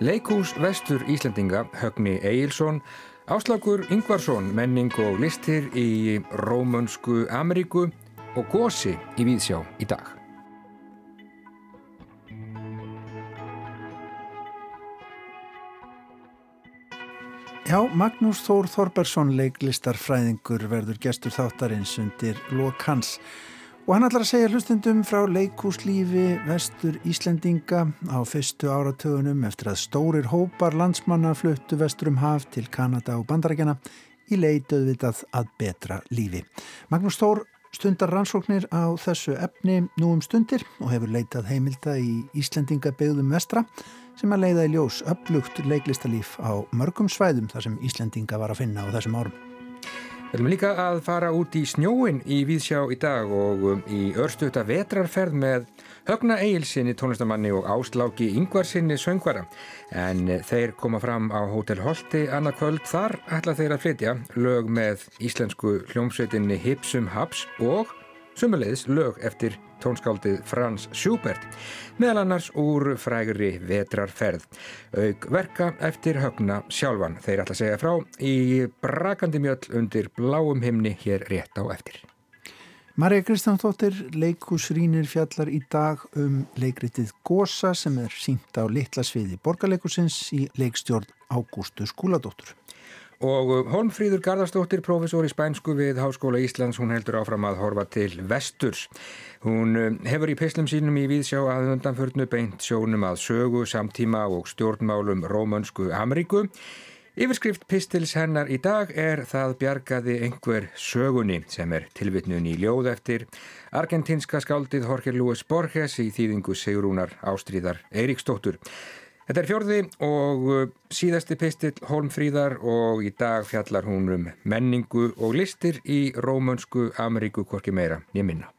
Leikús vestur Íslandinga, Högni Egilson, Áslagur Yngvarsson, menning og listir í Rómönsku Ameríku og gósi í Víðsjá í dag. Já, Magnús Þór Þorbergsson leiklistarfræðingur verður gestur þáttarins undir Lokans og hann ætlar að segja hlustendum frá leikúslífi vestur Íslendinga á fyrstu áratögunum eftir að stórir hópar landsmanna fluttu vestur um haf til Kanada og Bandarækjana í leituðvitað að betra lífi. Magnús Þór stundar rannsóknir á þessu efni nú um stundir og hefur leitað heimilda í Íslendinga byggðum vestra sem að leiða í ljós upplugt leiklistalíf á mörgum svæðum þar sem Íslendinga var að finna á þessum árum. Við viljum líka að fara út í snjóin í Víðsjá í dag og um, í örstuðta vetrarferð með Högna Egilsinni tónlistamanni og Ásláki Yngvarsinni söngvara. En þeir koma fram á Hotel Holti annarkvöld þar ætla þeir að flytja lög með íslensku hljómsveitinni Hipsum Haps og sumulegðis lög eftir tónskáldið Frans Schubert, meðal annars úr frægri vetrarferð. Aug verka eftir högna sjálfan. Þeir ætla að segja frá í brakandi mjöll undir bláum himni hér rétt á eftir. Marja Kristjánsdóttir, leikusrínir fjallar í dag um leikritið Gosa sem er sínt á litla sviði borgarleikusins í leikstjórn Ágústu Skúladóttur. Og uh, Holmfríður Garðarsdóttir, professor í spænsku við Háskóla Íslands, hún heldur áfram að horfa til vesturs. Hún uh, hefur í pislum sínum í Víðsjá að undanförnu beint sjónum að sögu, samtíma og stjórnmálum Rómönsku Ameríku. Yfirskrift pistils hennar í dag er það bjargaði einhver sögunni sem er tilvitnun í ljóð eftir argentinska skáldið Jorge Luis Borges í þýðingu Sigrúnar Ástríðar Eiríksdóttur. Þetta er fjörði og uh, síðasti pistill Holmfríðar og í dag fjallar hún um menningu og listir í rómönsku Ameríku hvorki meira nýja minna.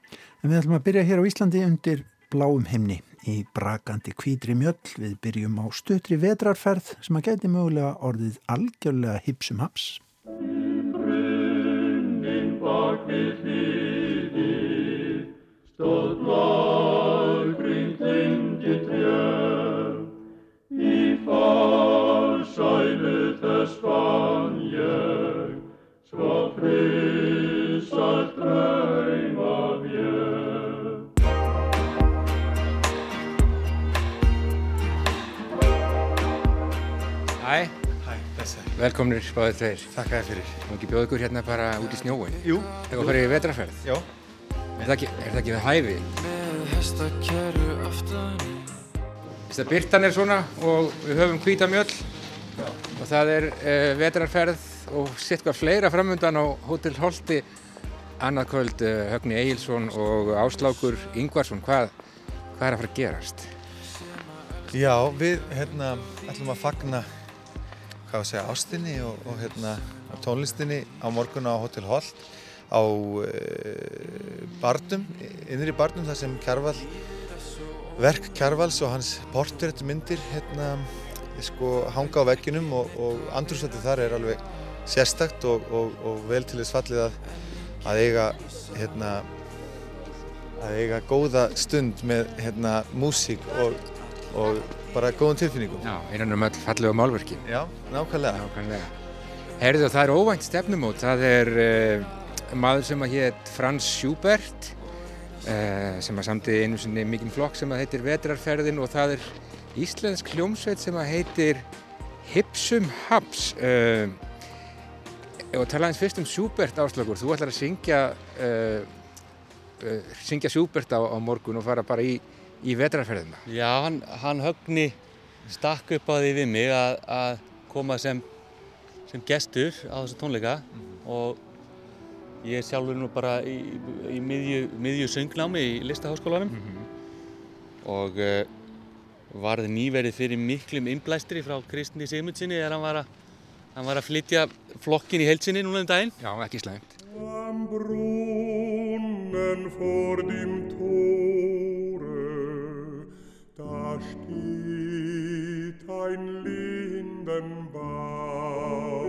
En við ætlum að byrja hér á Íslandi undir bláum himni í brakandi kvítri mjöll. Við byrjum á stutri vetrarferð sem að geti mögulega orðið algjörlega hipsum haps. Brunnin bak við hlýði stóð blóðgrinn Fann ég, svo frissalt drauma mér. Hæ. Hæ, þessi. Velkomnir báðið tveir. Takk að þið fyrir. Þú ekki bjóð ykkur hérna bara út í snjóin? Jú. Þegar þú fyrir í vetrarferð? Já. Er það ekki, er það ekki við hæfi? Að byrtan er svona og við höfum Já. Og það er uh, vetrarferð og sitt hvað fleira framöndan á Hotel Holti annað kvöld uh, Högni Egilson og Áslákur Yngvarsson hvað, hvað er að fara að gerast? Já, við hérna ætlum að fagna hvað að segja ástinni og, og hérna tónlistinni á morgun á Hotel Holt á uh, Bardum, innri Bardum þar sem Kjærvall verk Kjarvals og hans portréttmyndir hérna sko hanga á vegginum og, og andrúrstættið þar er alveg sérstakt og, og, og vel til þess fallið að, að eiga hérna að eiga góða stund með hérna músík og bara góðum tilfinningum. Já, einan um öll fallega málverki. Já, nákvæmlega. Nákvæmlega. Herðu það er óvænt stefnumót, það er uh, maður sem að hétt Frans Schubert Eh, sem að samtiði einu sinni mikinn flokk sem að heitir Vetrarferðin og það er íslensk hljómsveit sem að heitir Hipsum Haps uh, og tala eins fyrst um Schubert áslagur, þú ætlar að syngja uh, uh, syngja Schubert á, á morgun og fara bara í, í Vetrarferðina Já, hann, hann högni stakk upp á því við mig að, að koma sem, sem gestur á þessu tónleika mm. og Ég er sjálfur nú bara í, í miðju, miðju söngnámi í listaháskólanum mm -hmm. og uh, varði nýverið fyrir miklum innblæstri frá Kristni Sigmundsinni þegar hann var að, hann var að flytja flokkin í heilsinni núna um daginn. Já, ekki Tore da steht ein Lindenbaum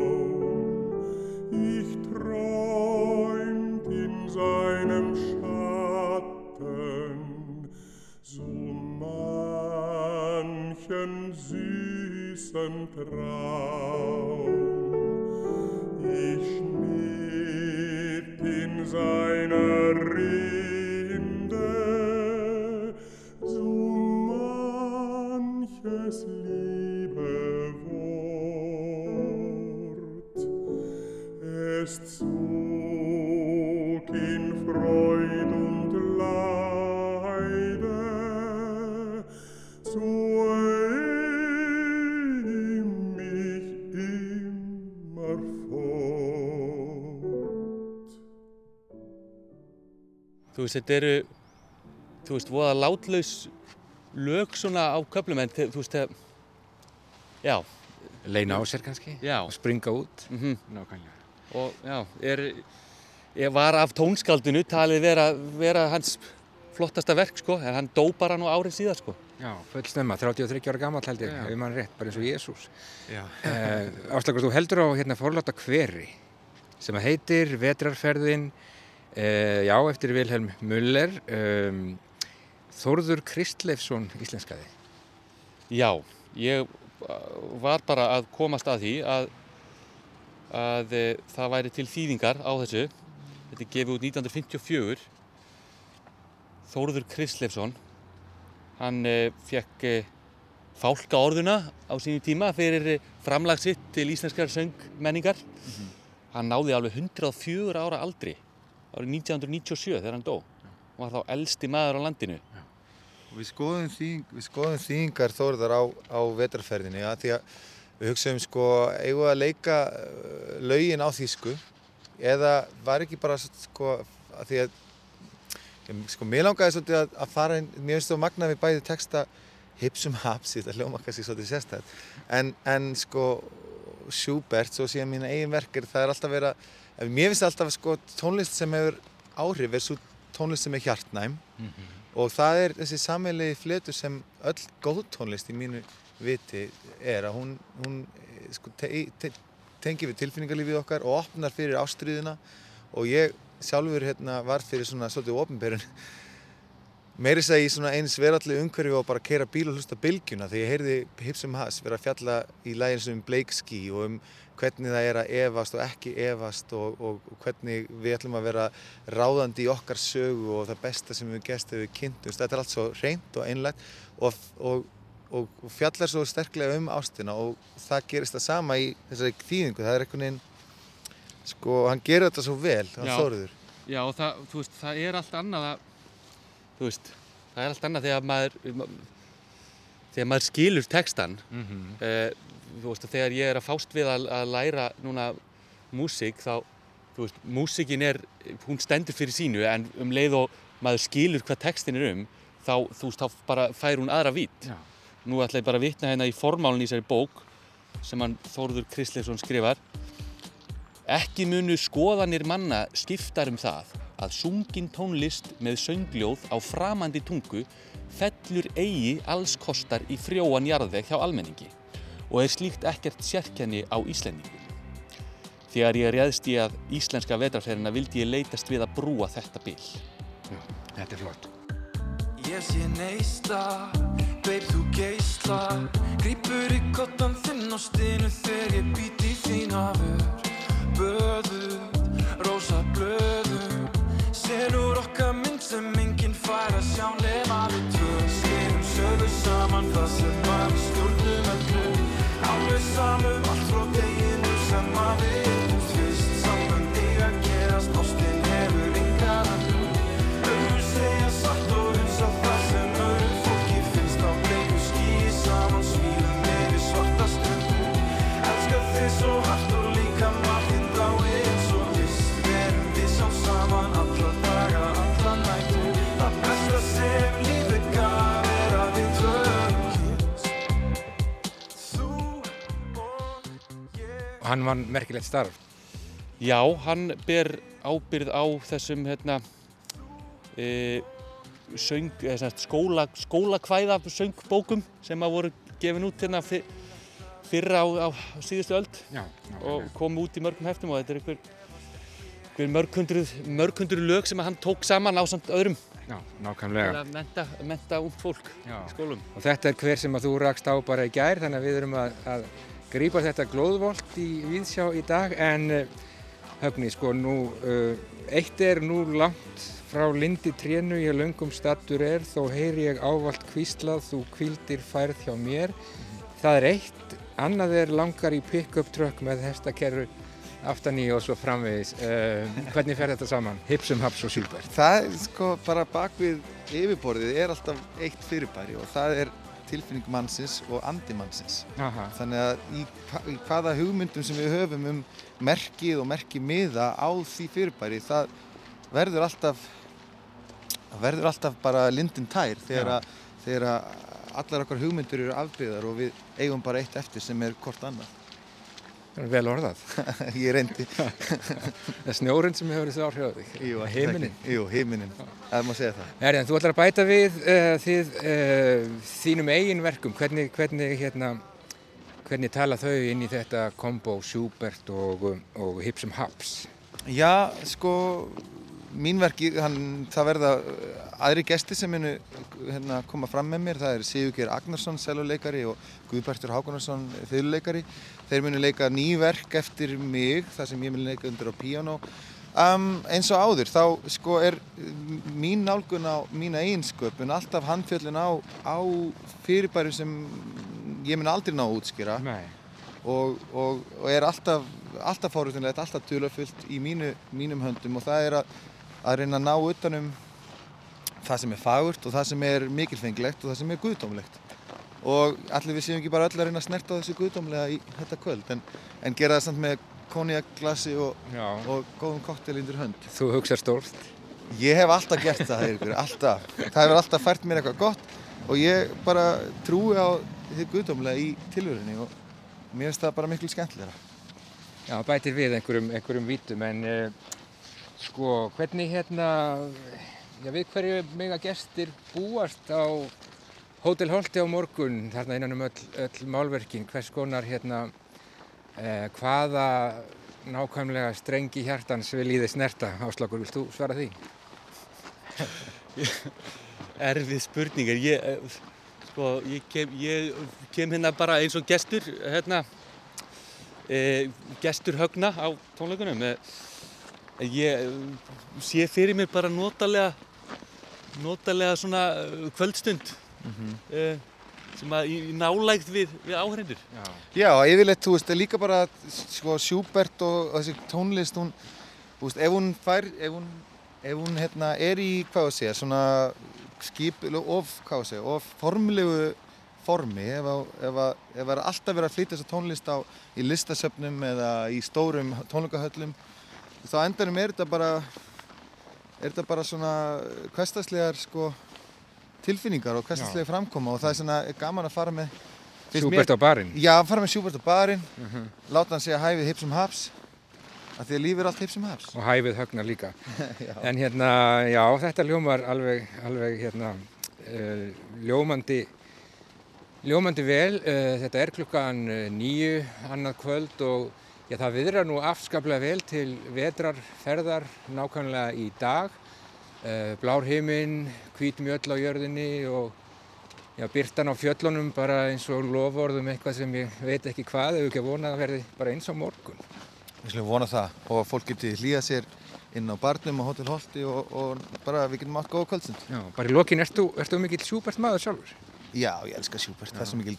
diesem Traum. Ich schmied in seiner Riege veist, þetta eru, þú veist, voða látlaus lög svona á köflum en þú veist, það, já, Leina á sér kannski Já. og springa út. mhm, Nákvæmlega. og já, er, ég var af tónskaldinu talið vera, vera hans flottasta verk, sko, en hann dó bara nú árið síðar, sko. Já, full snemma, 33 ára gammal held ég, ef mann rétt, bara eins og Jésús. Já. Uh, Áslagur, þú heldur á hérna forláta hveri sem heitir Vetrarferðin, uh, já, eftir Vilhelm Muller, um, Þórður Kristleifsson íslenskaði. Já, ég uh, var bara að komast að því að, að e, það væri til þýðingar á þessu. Þetta er gefið út 1954. Þórður Kristleifsson, hann e, fekk e, fálka orðuna á sínu tíma fyrir e, framlag sitt til íslenskar söngmenningar. Hann náði alveg 104 ára aldri árið 1997 þegar hann dó. Hann var þá elsti maður á landinu. Og Við skoðum, þýðing, við skoðum þýðingar Þórðar á, á vetrarferðinni ja, því að við hugsaum sko eigum við að leika uh, lögin á þýsku eða var ekki bara sko að því að sko mér langaði svolítið að, að fara inn, mér finnst þú magna við bæði texta hipsum haps, þetta hljóma kannski svolítið sérstætt en, en sko Schubert, svo síðan mína eigin verkir það er alltaf verið að mér finnst alltaf sko tónlist sem hefur áhrif er svo tónlist sem er hjartnæm. Og það er þessi sammeilegi fletur sem öll góð tónlist í mínu viti er að hún, hún sko, te, te, tengir við tilfinningarlífið okkar og opnar fyrir ástriðuna og ég sjálfur hérna, var fyrir svona svolítið ofinberun meiri segja í svona eins veralli umhverfi og bara keira bíl og hlusta bylgjuna þegar ég heyrði Hipsum Hass vera að fjalla í lægin sem um bleikski og um hvernig það er að efast og ekki efast og, og, hvernig við ætlum að vera ráðandi í okkar sögu og það besta sem við þegar við kynntumst. Þetta er allt svo reynd og einlægt og, og, og, fjallar svo sterklega um ástina og það gerist það sama í þessari þýðingu. Það er einhvern veginn, sko, hann gerir þetta svo vel, hann þóruður. Já, og það, þú veist, það er allt annað að, þú veist, það er allt annað þegar maður, þegar maður skilur textan. Mm -hmm. Eh, þú veist, þegar ég er að fást við að, að læra núna músík, þá, þú veist, músíkin er, hún stendur fyrir sínu, en um leið og maður skilur hvað textin er um, þá, þú veist, þá bara fær hún aðra vít. Já. Nú ætla ég bara að vitna hérna í formálinn í þessari bók sem hann Þórður Kristleifsson skrifar. Ekki munu skoðanir manna skiptar um það að sungin tónlist með söngljóð á framandi tungu fellur eigi alls kostar í frjóan jarðveg hjá almenningi og er slíkt ekkert sérkenni á Íslendingum. Þegar ég réðst í að íslenska vetrarferðina vildi ég leitast við að brúa þetta bil. Já, þetta er flott. Ég sé neista, beib þú geisla Grípur í kottan þinn á stinu þegar ég být í þín hafur Böður, rósa blöður Senur okkar mynd sem enginn fær að sjá nema við tvö Skrifum sögu saman það sem var öllu Alveg samum allt frá deginu sem að við Hann vann merkilegt starf. Já, hann ber ábyrð á þessum hérna, e, söng, skóla, skólakvæða söngbókum sem að voru gefin út hérna fyr, fyrra á, á síðustu öld Já, og komu út í mörgum heftum og þetta er einhver, einhver mörghundruð, mörghundruð lög sem hann tók saman á samt öðrum Já, nákvæmlega. að menta, menta ung fólk Já. í skólum. Og þetta er hver sem að þú rakst á bara í gær, þannig að við erum að, að grípa þetta glóðvolt í Víðsjá í dag. En uh, höfni, sko, nú, uh, eitt er nú langt frá lindi trénu ég löngum stattur er, þó heyri ég ávalt kvíslað, þú kvildir færð hjá mér. Það er eitt, annað er langar í pick-up truck með hestakerru aftan í og svo framvegis. Uh, hvernig fer þetta saman? Hipsum, Haps og Silbert. Það er sko bara bak við yfirborðið er alltaf eitt fyrirbæri og það er tilfinning mannsins og andi mannsins. Aha. Þannig að í, í hvaða hugmyndum sem við höfum um merkið og merkið miða á því fyrirbæri, það verður alltaf, verður alltaf bara lindin tær þegar, að, allar okkar hugmyndur eru afbyggðar og við eigum bara eitt eftir sem er hvort annað. Vel orðað. Ég reyndi. Það er snjórinn sem hefur þessi áhrif á þig. Jú, ekki. Jú, heiminin. Það má segja það. Erjan, þú ætlar að bæta við uh, þið, uh, þínum eigin verkum. Hvernig, hvernig, hérna, hvernig tala þau inn í þetta kombo Schubert og, og Hipsum Haps? Já, sko, mín verki, hann, það verða uh, aðri gesti sem munu hérna, koma fram með mér. Það er Sigurgeir Agnarsson, seljuleikari og Guðbertur Hákonarsson, fyrirleikari. Þeir munu leika ný verk eftir mig, það sem ég mun leika undir á píano. Um, eins og áður, þá sko er mm, mín nálgun á mína eiginsköpun alltaf handfjöllin á, á fyrirbærum sem ég mun aldrei ná að útskýra Nei. og, og, og er alltaf, alltaf fórhundinlegt, alltaf tulafullt í mínu, mínum höndum og það er að, að reyna að ná utanum það sem er fagurt og það sem er mikilfenglegt og það sem er guðdómlegt og allir við séum ekki bara öll að reyna að snerta þessu guðdómlega í þetta kvöld en, en gera það samt með konjakglasi og, og góðum koktel undir hönd. Þú hugsar stórt. Ég hef alltaf gert það, Eiríkur, alltaf. Það hefur alltaf fært mér eitthvað gott og ég bara trúi á þið guðdómlega í tilvörunni og mér finnst það bara miklu skemmtilegra. Já, bætir við einhverjum, einhverjum vítum en uh, sko, hvernig hérna, já, við hverju mega gestir búast á Hótel Holti á morgun, þarna innan um öll, öll málverkin, hvers konar hérna, uh, hvaða nákvæmlega strengi hjartans vil í þið snerta, Áslagur, vilt þú svara því? Erfið spurningar. Ég, eh, sko, ég kem, ég kem hérna bara eins og gestur, hérna, e, gestur högna á tónleikunum. Eh, Ég eh, sé fyrir mér bara notalega, notalega svona eh, kvöldstund mm sem að í, nálægt við, við áhrendur. Já. Já, yfirleitt, þú veist, líka bara sko, Schubert og, og þessi tónlist, hún, þú veist, ef hún fær, ef hún, ef hún hérna, er í, hvað að segja, svona skip, of, hvað að segja, of formlegu formi, ef, að, ef, að, ef að er alltaf verið að flytja þessa tónlist á í listasöfnum eða í stórum tónleikahöllum, þá endanum er þetta bara, er þetta bara svona hverstaslegar, sko, tilfinningar og hverstaslega framkoma og það er svona gaman að fara með Sjúbert á barinn. Já, fara með Schubert á barinn, láta hann segja hæfið hipsum haps, af því að lífið er allt hipsum haps. og hæfið högna líka. En hérna, já, þetta ljómar alveg, alveg hérna, uh, ljómandi, ljómandi vel. Uh, þetta er klukkan uh, nýju annað kvöld og já, það viðrar nú afskaplega vel til vetrarferðar nákvæmlega í dag. Uh, blár himinn, hvít mjöll á jörðinni og já, byrtan á fjöllunum bara eins og lofórðum eitthvað sem ég veit ekki hvað, ef ekki að vona að verði bara eins á morgun. Við slumum vona það og að fólk geti hlýja sér inn á barnum og Hotel Holti og, og bara við getum átt góða kvöldstund. Já, bara í lokin, ertu, ertu mikill Schubert maður sjálfur? Já, ég elska Schubert, það er svo mikil,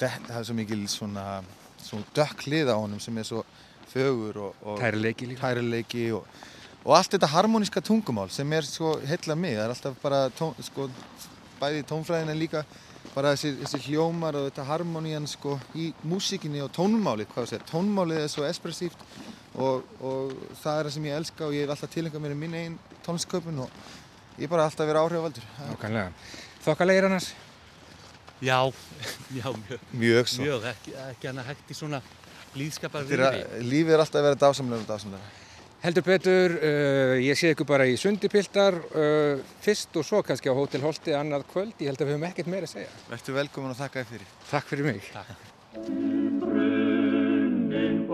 það er svo mikil svona, svona dökk hlið á honum sem er svo fögur og, og Tærileiki tærileiki og, og allt þetta harmoníska tungumál sem er svo heilla mig, það er alltaf bara tón, sko, bæði í tónfræðin en líka bara þessi, þessi hljómar og þetta harmonían sko í músíkinni og tónmálið, hvað sé, tónmálið er svo espressíft og, og það er það sem ég elska og ég hef alltaf tilengað mér í minn einn tónlisköpun og ég er bara alltaf verið áhrifavaldur. Nákvæmlega. Þokkalegir annars? Já, já, mjög, Mjög svo. mjög, ekki, ekki hann að hægt í svona er að- Lífið er alltaf að vera dásamlega og dásamlega. Heldur betur, uh, ég sé ykkur bara í sundipiltar uh, fyrst og svo kannski á Hótel Holti annað kvöld. Ég held að við höfum ekkert meira að segja. Vertu velkomin og þakka þér fyrir. Takk fyrir mig. Brunnen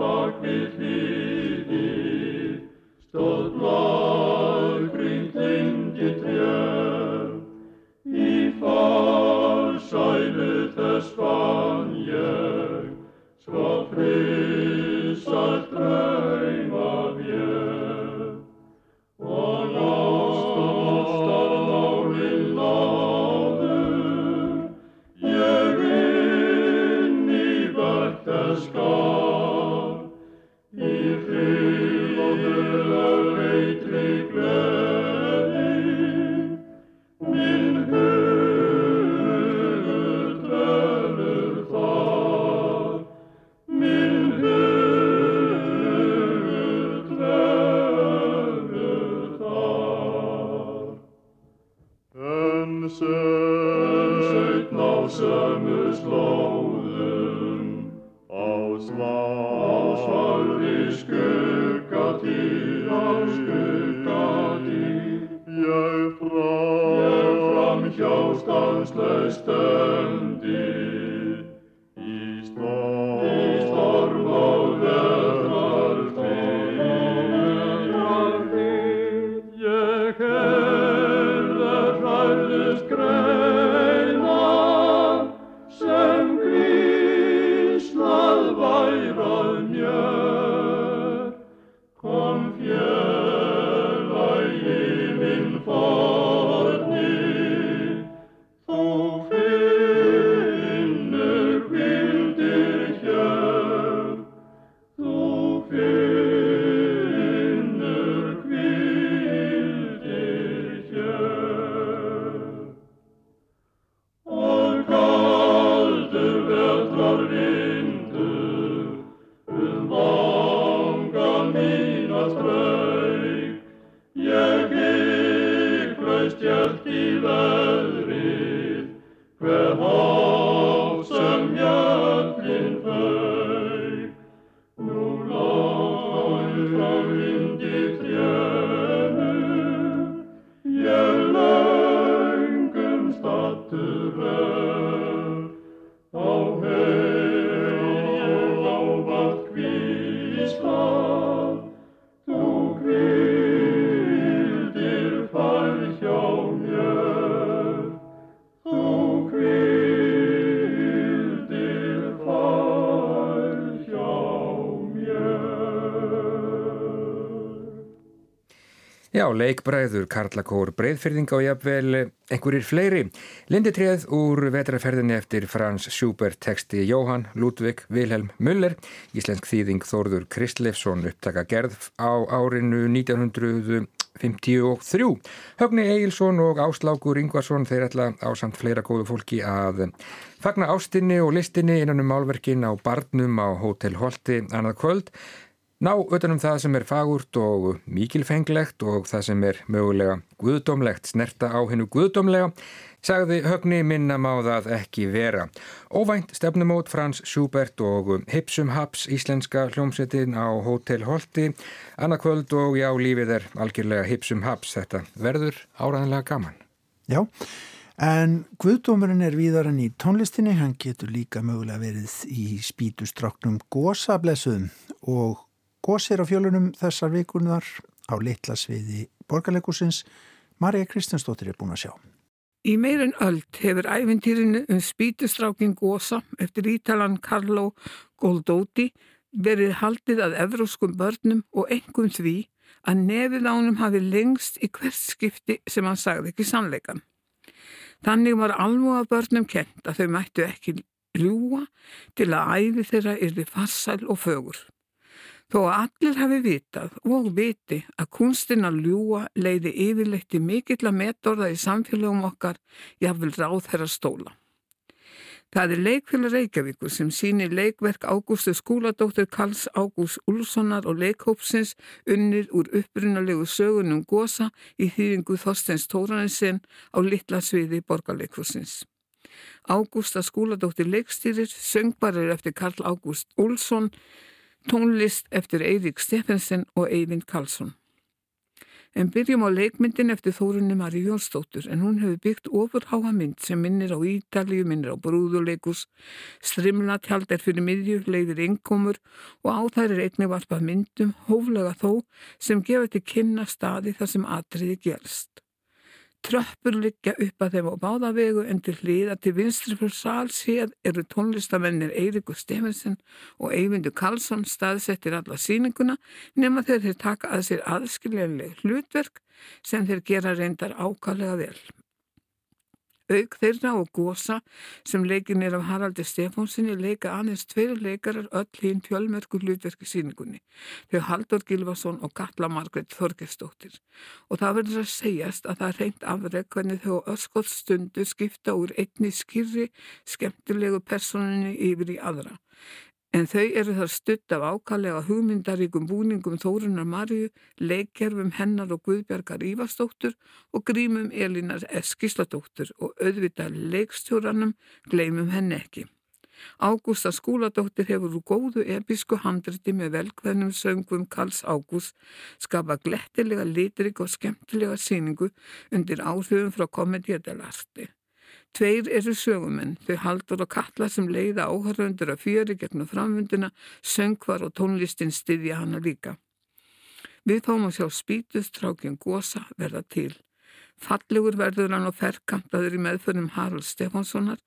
leikbræður, karlakór, breyðfyrðing og jafnvel einhverjir fleiri. Linditrið úr vetraferðinni eftir Frans Schubert texti Jóhann Ludvig Wilhelm Müller, íslensk þýðing Þórður Kristlefsson upptaka gerð á árinu 1953. Högni Egilson og Áslákur Ingvarsson þeir ætla á samt fleira góðu fólki að fagna ástinni og listinni innan um málverkin á barnum á Hótel Holti annað kvöld. Ná utanum það sem er fagurt og mikilfenglegt og það sem er mögulega guðdómlegt, snerta á hennu guðdómlega, sagði högni minna má það ekki vera. Óvænt stefnumót Frans Schubert og Hipsum Haps íslenska hljómsettin á Hotel Holti, annarkvöld og já, lífið er algjörlega Hipsum Haps, þetta verður áraðanlega gaman. Já, en Guðdómurinn er víðar en í tónlistinni, hann getur líka mögulega verið í spítustráknum gósablessuðum og gósir á fjölunum þessar vikunar á litla sviði borgarleikusins. Marja Kristjánsdóttir er búin að sjá. Í meirinn öld hefur æfintýrinu um spítustrákin gósa eftir ítalan Carlo Goldóti verið haldið að evróskum börnum og engum því að nefið ánum hafi lengst í hvert skipti sem hann sagði ekki sannleikan. Þannig var að börnum kent að þau mættu ekki ljúa til að æfi þeirra yrði farsæl og fögur. Þó að allir hafi vitað og viti að kunstin að ljúa leiði yfirleitti mikill að metorða í samfélagum okkar jafnvel ráð þeirra stóla. Það er leikfélag Reykjavíkur sem sýnir leikverk Ágústu skúladóttur Karls Ágúst Úlssonar og leikhópsins unnir úr upprunalegu sögunum Gosa í þýðingu Þorsteins Tóraninsen á litla sviði borgarleikursins. Ágústa skúladóttir leikstýrir, söngbarir eftir Karl Ágúst Úlsson, tónlist eftir Eirík Steffensen og Eyvind Karlsson. En byrjum á leikmyndin eftir Þórunni Mari Jónsdóttur en hún hefur byggt ofurháa mynd sem minnir á Ítalíu, minnir á brúðuleikus, strimla tjald er fyrir miðjur, leiðir innkomur og á þær er einnig varpað myndum, hóflega þó, sem gefa til kynna staði þar sem atriði gerst. Tröppur liggja upp að þeim á báðavegu en til hliða til vinstri fyrir salséð eru tónlistamennir Eirikur Stefensen og Eyvindur Karlsson staðsettir alla síninguna nema þegar þeir taka að sér aðskiljanleg hlutverk sem þeir gera reyndar ákallega vel. Auk þeirra og gósa sem leikin er af Haraldi Stefánsinni leika aðeins tveir leikarar öll hinn fjölmerku hlutverki síningunni. Þau Haldur Gilvason og Katla Margret Þorgestóttir. Og það verður að segjast að það reynd afreg hvernig þau öskótt stundu skipta úr einni skýrri skemmtilegu personinni yfir í aðra. En þau eru þar stutt af ákallega hugmyndaríkum búningum Þórunar Marju, leikkerfum hennar og Guðbjargar Ívarsdóttur og grímum Elinar Eskisladóttur og auðvitað leikstjóranum gleymum henn ekki. Ágústa skúladóttir hefur úr góðu episku handriti með velkvæðnum söngum Karls Ágúst skapa glettilega litrik og skemmtilega síningu undir áhrifum frá komediðalarti. Tveir eru sögumenn, þau haldur og kalla sem leiða áhörðundur að fjöri gegnum framvundina, söngvar og tónlistin styðja hana líka. Við fáum að sjá spítustrákinn gósa verða til. Fallegur verður hann og ferkantaður í meðförnum Harald Stefánssonar.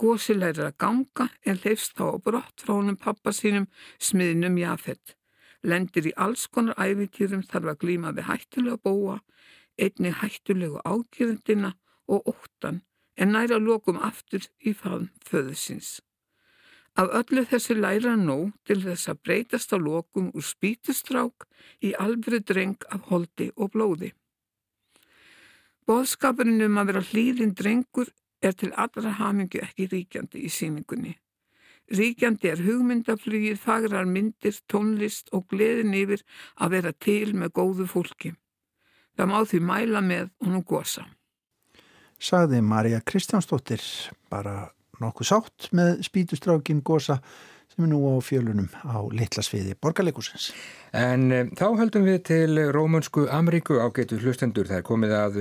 Gósi lærir að ganga en leifst þá á brott frá honum pappa sínum smiðnum Jafet. Lendir í alls konar æfitýrum þarf að glýma við hættulega búa, einni hættulegu ágjörndina og óttan en næra lokum aftur í faðum föðusins. Af öllu þessu læra nóg til þess að breytast á lokum úr spítustrák í alvöru dreng af holdi og blóði. Bóðskapurinn um að vera hlýðin drengur er til allra hamingu ekki ríkjandi í síningunni. Ríkjandi er hugmyndaflugið, fagrar myndir, tónlist og gleðin yfir að vera til með góðu fólki. Það má því mæla með honum gósa sagði Marja Kristjánsdóttir bara nokkuð sátt með spítustrákin Gosa sem er nú á fjölunum á litlasviði borgarleikusins. En um, þá höldum við til Rómunsku Ameríku ágætu hlustendur. Það er komið að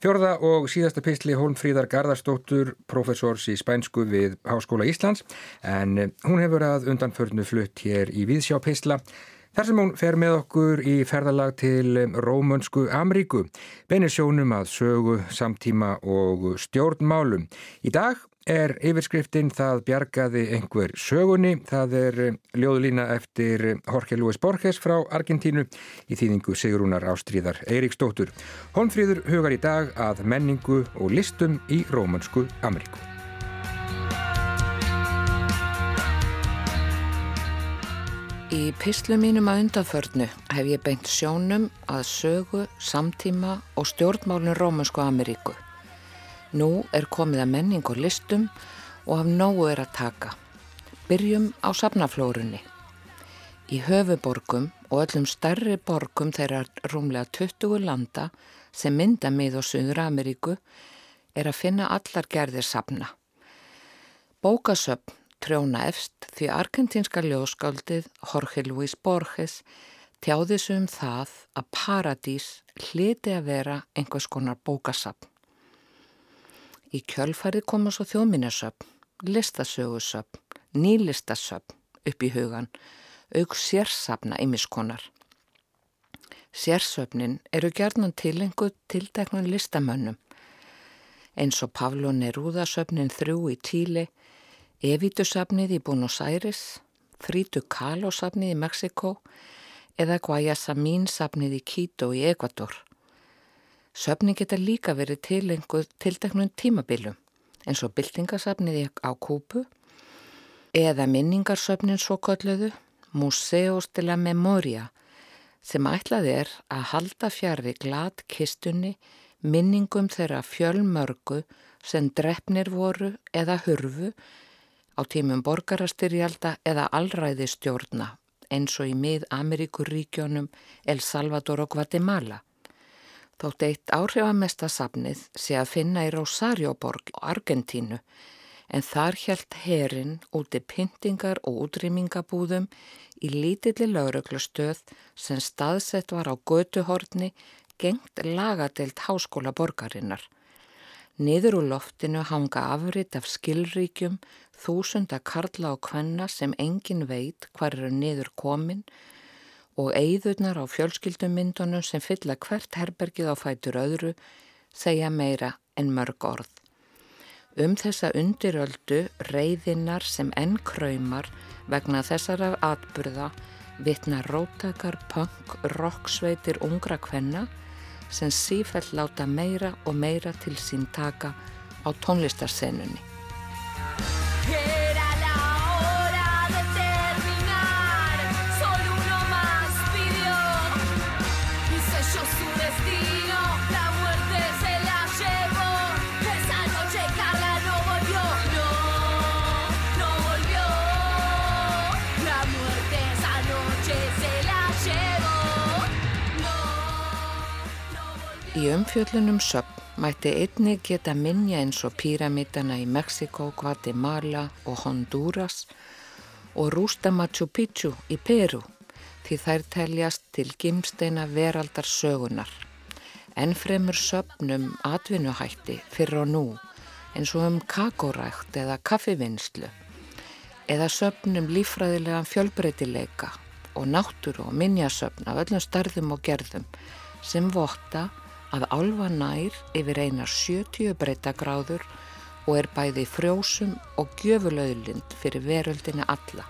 fjörða og síðasta písli Hólmfríðar Garðarsdóttur, professors í spænsku við Háskóla Íslands en um, hún hefur að undanförnu flutt hér í Víðsjá písla Þar sem hún fer með okkur í ferðalag til Rómönsku Amríku, beinir sjónum að sögu, samtíma og stjórnmálum. Í dag er yfirskriftin Það bjargaði einhver sögunni. Það er ljóðlína eftir Jorge Luis Borges frá Argentínu í þýðingu Sigrúnar Ástríðar Eiríksdóttur. Holmfríður hugar í dag að menningu og listum í Rómönsku Amríku. Í pyslu mínum að undanförnu hef ég beint sjónum að sögu, samtíma og stjórnmálun Rómansku Ameríku. Nú er komið að menning og listum og af nógu er að taka. Byrjum á safnaflórunni. Í höfuborgum og öllum starri borgum þeirra rúmlega 20 landa sem mynda mið og Suður Ameríku er að finna allar gerðir safna. Bókasöfn trjóna efst því argentínska ljóskáldið Jorge Luis Borges tjáði sig um það að paradís hliti að vera einhvers konar bókasapn. Í kjölfærið koma svo þjóðminnarsöpn, listasögusöpn, nýlistasöpn upp í hugan, auk sérsapna ymiskonar. Sérsöpnin eru gerðnum tilengu tildeknum listamönnum, eins og Pavlo Neruda-söpnin þrjú í Tíli Evítusafnið í Buenos Aires, Frítu Kahlo-safnið í Mexiko eða Guayasamín-safnið í Quito í Ecuador. Söfni geta líka verið til einhver tildeknum tímabilum eins og byltingasafnið á Kúpu eða minningarsöfnin svo kölluðu Museos de la Memoria sem ætlað er að halda fjari glad kistunni minningum þeirra fjölmörgu sem drefnir voru eða hurfu á tímum borgarastyrjalda eða allræði stjórna eins og í mið-Ameríkuríkjónum El Salvador og Guatemala. Þótt eitt áhrifamesta safnið sé að finna í Rosarioborg og Argentínu en þar hjælt herin úti pyntingar og útrýmingabúðum í lítilli lauröklustöð sem staðsett var á götuhorni gengt lagadelt háskóla borgarinnar. Niður úr loftinu hanga afrit af skilríkjum, þúsunda karla og kvenna sem engin veit hvar eru niður komin og eigðurnar á fjölskyldumyndunum sem fylla hvert herbergið á fætur öðru segja meira en mörg orð. Um þessa undiröldu reyðinnar sem enn kræmar vegna þessara atburða vitna rótakar, punk, rocksveitir ungra kvenna sem sífæll láta meira og meira til sín taka á tónlistarsennunni. Í umfjöllunum söpn mætti einni geta minja eins og píramítana í Mexiko, Guatemala og Honduras og rústa Machu Picchu í Peru því þær teljast til gimsteina veraldar sögunar. Ennfremur söpnum atvinnuhætti fyrir og nú eins og um kakorækt eða kaffivinnslu eða söpnum lífræðilegan fjölbreytileika og náttúru og minjasöpn af öllum starðum og gerðum sem votta að álfa nær yfir einar 70 breytagráður og er bæði frjósum og gjöfulauðlind fyrir veröldina alla.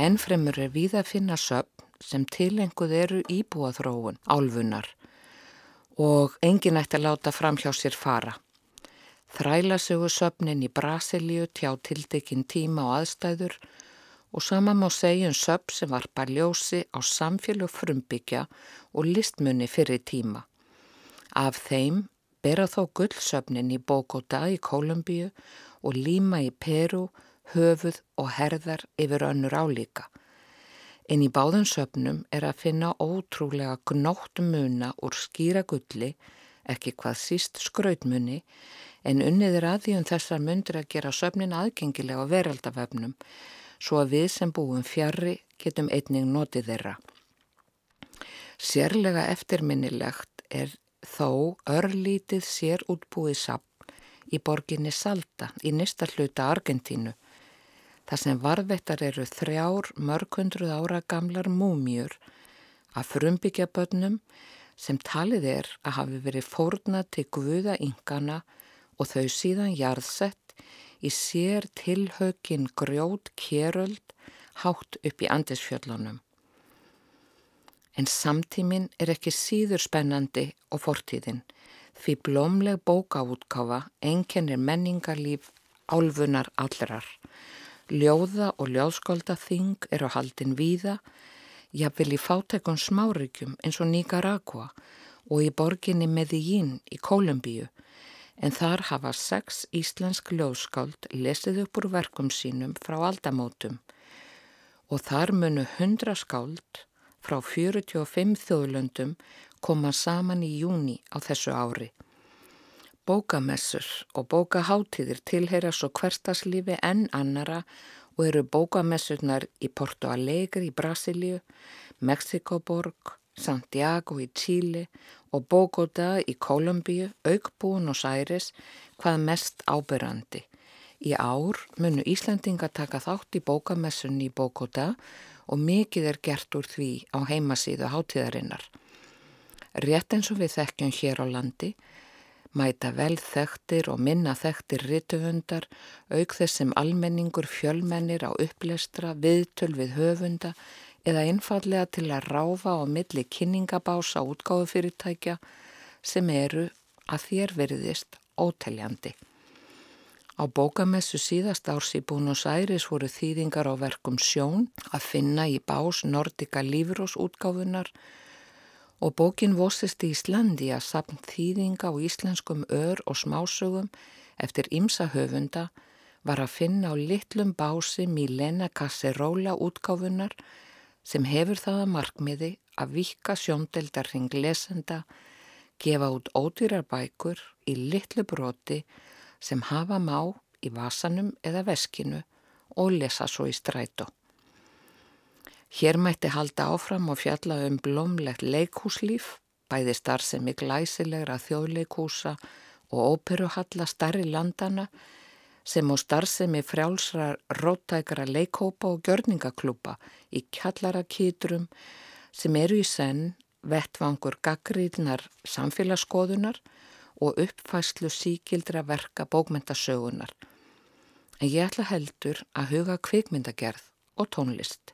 Ennfremur er við að finna söpn sem tilenguð eru íbúaþróun álfunar og engin ætti að láta fram hjá sér fara. Þrælasögu söpnin í Brasilíu tjá tildekinn tíma og aðstæður og sama má segja um söpn sem varpa ljósi á samfélag frumbyggja og listmunni fyrir tíma. Af þeim bera þó gullsöpnin í Bogota í Kolumbíu og Lima í Peru, höfuð og herðar yfir önnur álíka. En í báðum söpnum er að finna ótrúlega gnótt muna úr skýra gulli, ekki hvað síst skrautmunni, en unnið er að því um þessar myndir að gera söpnin aðgengilega á veraldaföfnum, svo að við sem búum fjarrri getum einning notið þeirra. Sérlega eftirminnilegt er þó örlítið sér útbúið sapn í borginni Salta í nýsta hluta Argentínu. Það sem varðvettar eru þrjár mörgundruð ára gamlar múmjur af frumbyggja börnum sem talið er að hafi verið fórna til guða yngana og þau síðan jarðsett í sér tilhökin grjót kéröld hátt upp í andisfjöllunum. En samtímin er ekki síður spennandi og fortíðin því blómleg bókaútkáfa einkennir menningarlíf álfunar allrar. Ljóða og ljóðskólda þing eru haldin víða, jafnvel í fátækun smárygjum eins og Nicaragua og í borginni Medellín í Kólumbíu, en þar hafa sex íslensk ljóðskáld lesið upp úr verkum sínum frá aldamótum og þar munu hundra skáld frá 45 þjóðlöndum koma saman í júni á þessu ári. Bókamessur og bókaháttíðir tilheyra svo hverstaslífi enn annara og eru bókamessurnar í Porto Alegre í Brasilíu, Mexikoborg, Santiago í Tíli og Bogota í Kolumbíu, Aukbúin og Særis hvað mest ábyrrandi. Í ár munu Íslandinga taka þátt í bókamessunni í Bogota og mikið er gert úr því á heimasíðu hátíðarinnar. Rétt eins og við þekkjum hér á landi, mæta vel þekktir og minna þekktir rituhundar, auk þess sem almenningur fjölmennir á upplestra, viðtöl við höfunda eða einfallega til að ráfa á milli kynningabása útgáðufyrirtækja sem eru að þér veriðist óteljandi. Á bókamessu síðast árs í Búnus Æris voru þýðingar á verkum sjón að finna í bás Nordika Lífrós útgáfunar og bókin Vosist í Íslandi að sapn þýðinga á íslenskum ör og smásögum eftir ymsa höfunda var að finna á litlum bási Milena Casserola útgáfunar sem hefur það að markmiði að vika sjóndeldarring lesenda, gefa út ódýrar bækur í litlu broti sem hafa má í vasanum eða veskinu og lesa svo í strætó. Hér mætti halda áfram og fjalla um blómlegt leikhúslíf, bæði starfsemi glæsilegra þjóðleikhúsa og óperuhalla starri landana sem á starfsemi frjálsra róttækara leikhópa og gjörningaklúpa í kjallarakýtrum sem eru í senn vettvangur gaggríðnar samfélagsskoðunar og uppfæslu síkildra verka bókmyndasögunar. En ég ætla heldur að huga kvikmyndagerð og tónlist.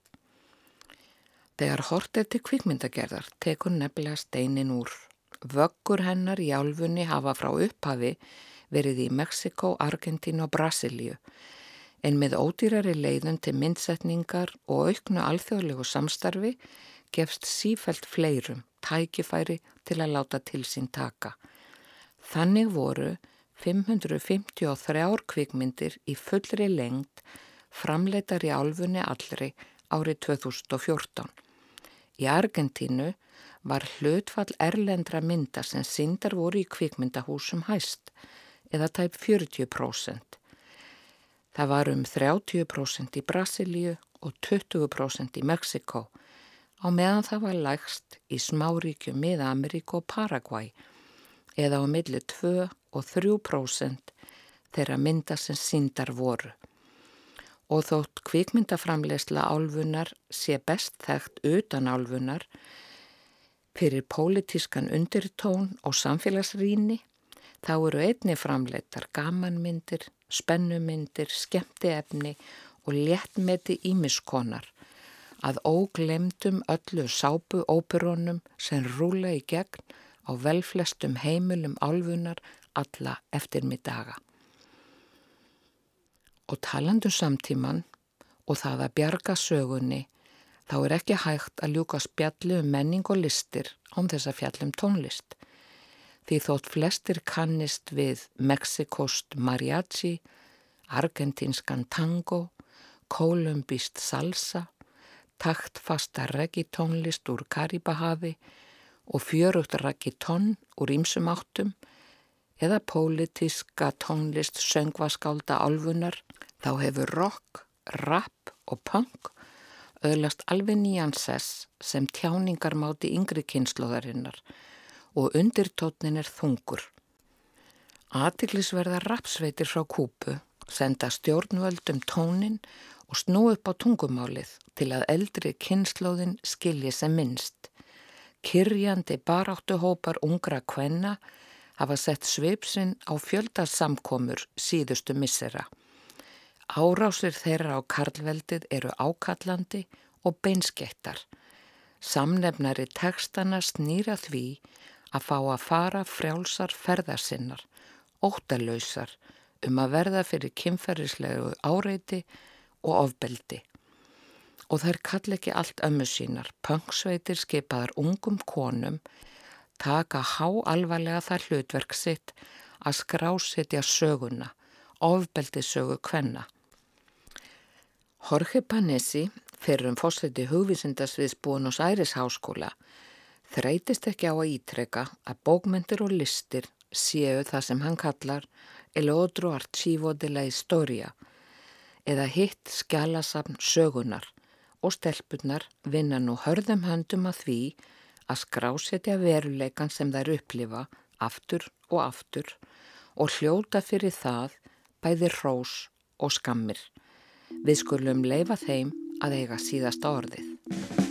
Þegar hort er til kvikmyndagerðar tekur nefnilega steinin úr. Vöggur hennar í álfunni hafa frá upphafi verið í Mexiko, Argentínu og Brasilíu en með ódýrari leiðun til myndsetningar og auknu alþjóðlegu samstarfi gefst sífælt fleirum tækifæri til að láta til sín taka. Þannig voru 553 kvikmyndir í fullri lengt framleitar í álfunni allri árið 2014. Í Argentínu var hlutfall erlendra mynda sem syndar voru í kvikmyndahúsum hæst eða tæp 40%. Það var um 30% í Brasilíu og 20% í Mexiko á meðan það var lægst í smáríkju miða Ameríku og Paraguay eða á milli 2 og 3% þeirra mynda sem síndar voru. Og þótt kvikmyndaframlegsla álfunar sé best þekkt utan álfunar fyrir pólitískan undirtón og samfélagsrýni þá eru einni framleittar gamanmyndir, spennumyndir, skemmtiefni og léttmeti ímiskonar að óglemdum öllu sápu óperónum sem rúla í gegn á velflestum heimilum álfunar alla eftir mig daga. Og talandu um samtíman og það að bjarga sögunni þá er ekki hægt að ljúka spjallu um menning og listir án þess að fjallum tónlist. Því þótt flestir kannist við Mexikost mariachi, argentinskan tango, kolumbist salsa, taktfasta reggitónlist úr Karibahavi og fjörugt reggiton úr ímsum áttum eða pólitíska tónlist söngvaskálda álfunar, þá hefur rock, rap og punk öðlast alveg nýjan sess sem tjáningar máti yngri kynnslóðarinnar og undirtótnin er þungur. Atiklisverða rapsveitir frá kúpu senda stjórnvöldum tónin og snú upp á tungumálið til að eldri kynnslóðin skilji sem minnst. Kyrjandi baráttuhópar ungra kvenna hafa sett sveipsinn á fjöldarsamkomur síðustu missera. Árásir þeirra á karlveldið eru ákallandi og beinskettar. Samnefnari tekstana snýra því að fá að fara frjálsar ferðarsinnar, óttalöysar um að verða fyrir kynferðislegu áreiti og ofbeldi. Og þær kall ekki allt ömmu sínar, pöngsveitir skipaðar ungum konum, taka há alvarlega það hlutverk sitt að skrásetja söguna, ofbeldi sögu kvenna. Jorge Panesi, fyrir um fórseti hugvísindasviðs Bónus Æris háskóla, þreytist ekki á að ítreka að bókmyndir og listir séu það sem hann kallar el otro archivo de la historia eða hitt skjálasafn sögunar og stelpunar vinna nú hörðum höndum að því að skrásetja veruleikan sem þær upplifa aftur og aftur og hljóta fyrir það bæði hrós og skammir. Við skulum leifa þeim að eiga síðasta orðið.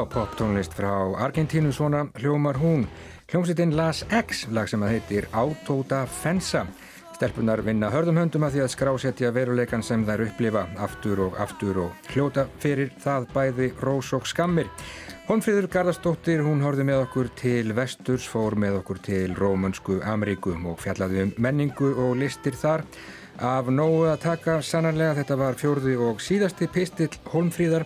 Já, poptónlist frá Argentínu svona hljómar hún. Hljómsveitin Las X, lag sem að heitir Autoda Fensa, Stelpunar vinna hörðum höndum að því að skrásetja veruleikan sem þær upplifa aftur og aftur og hljóta fyrir það bæði rós og skammir. Honfríður Garðarsdóttir, hún horfið með okkur til vesturs, fór með okkur til Rómönsku Ameríku og fjallaði um menningu og listir þar. Af nógu að taka sannarlega þetta var fjórði og síðasti pistill Holmfríðar.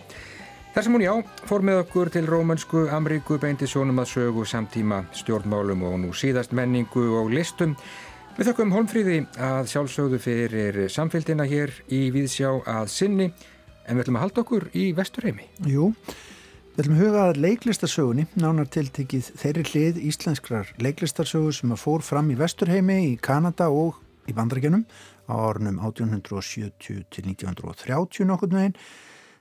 Þar sem hún já fór með okkur til Rómönsku Ameríku beindi sjónum að sögu samtíma stjórnmálum og nú síðast menningu og listum. Við þökkum Holmfríði að sjálfsögðu fyrir samfélgina hér í Víðsjá að sinni en við ætlum að halda okkur í Vesturheimi. Jú, við ætlum að huga að leiklistarsögunni, nánar tiltekið þeirri hlið íslenskrar leiklistarsögu sem að fór fram í Vesturheimi í Kanada og í Bandarækjunum á ornum 1870 til 1930 nokkur meginn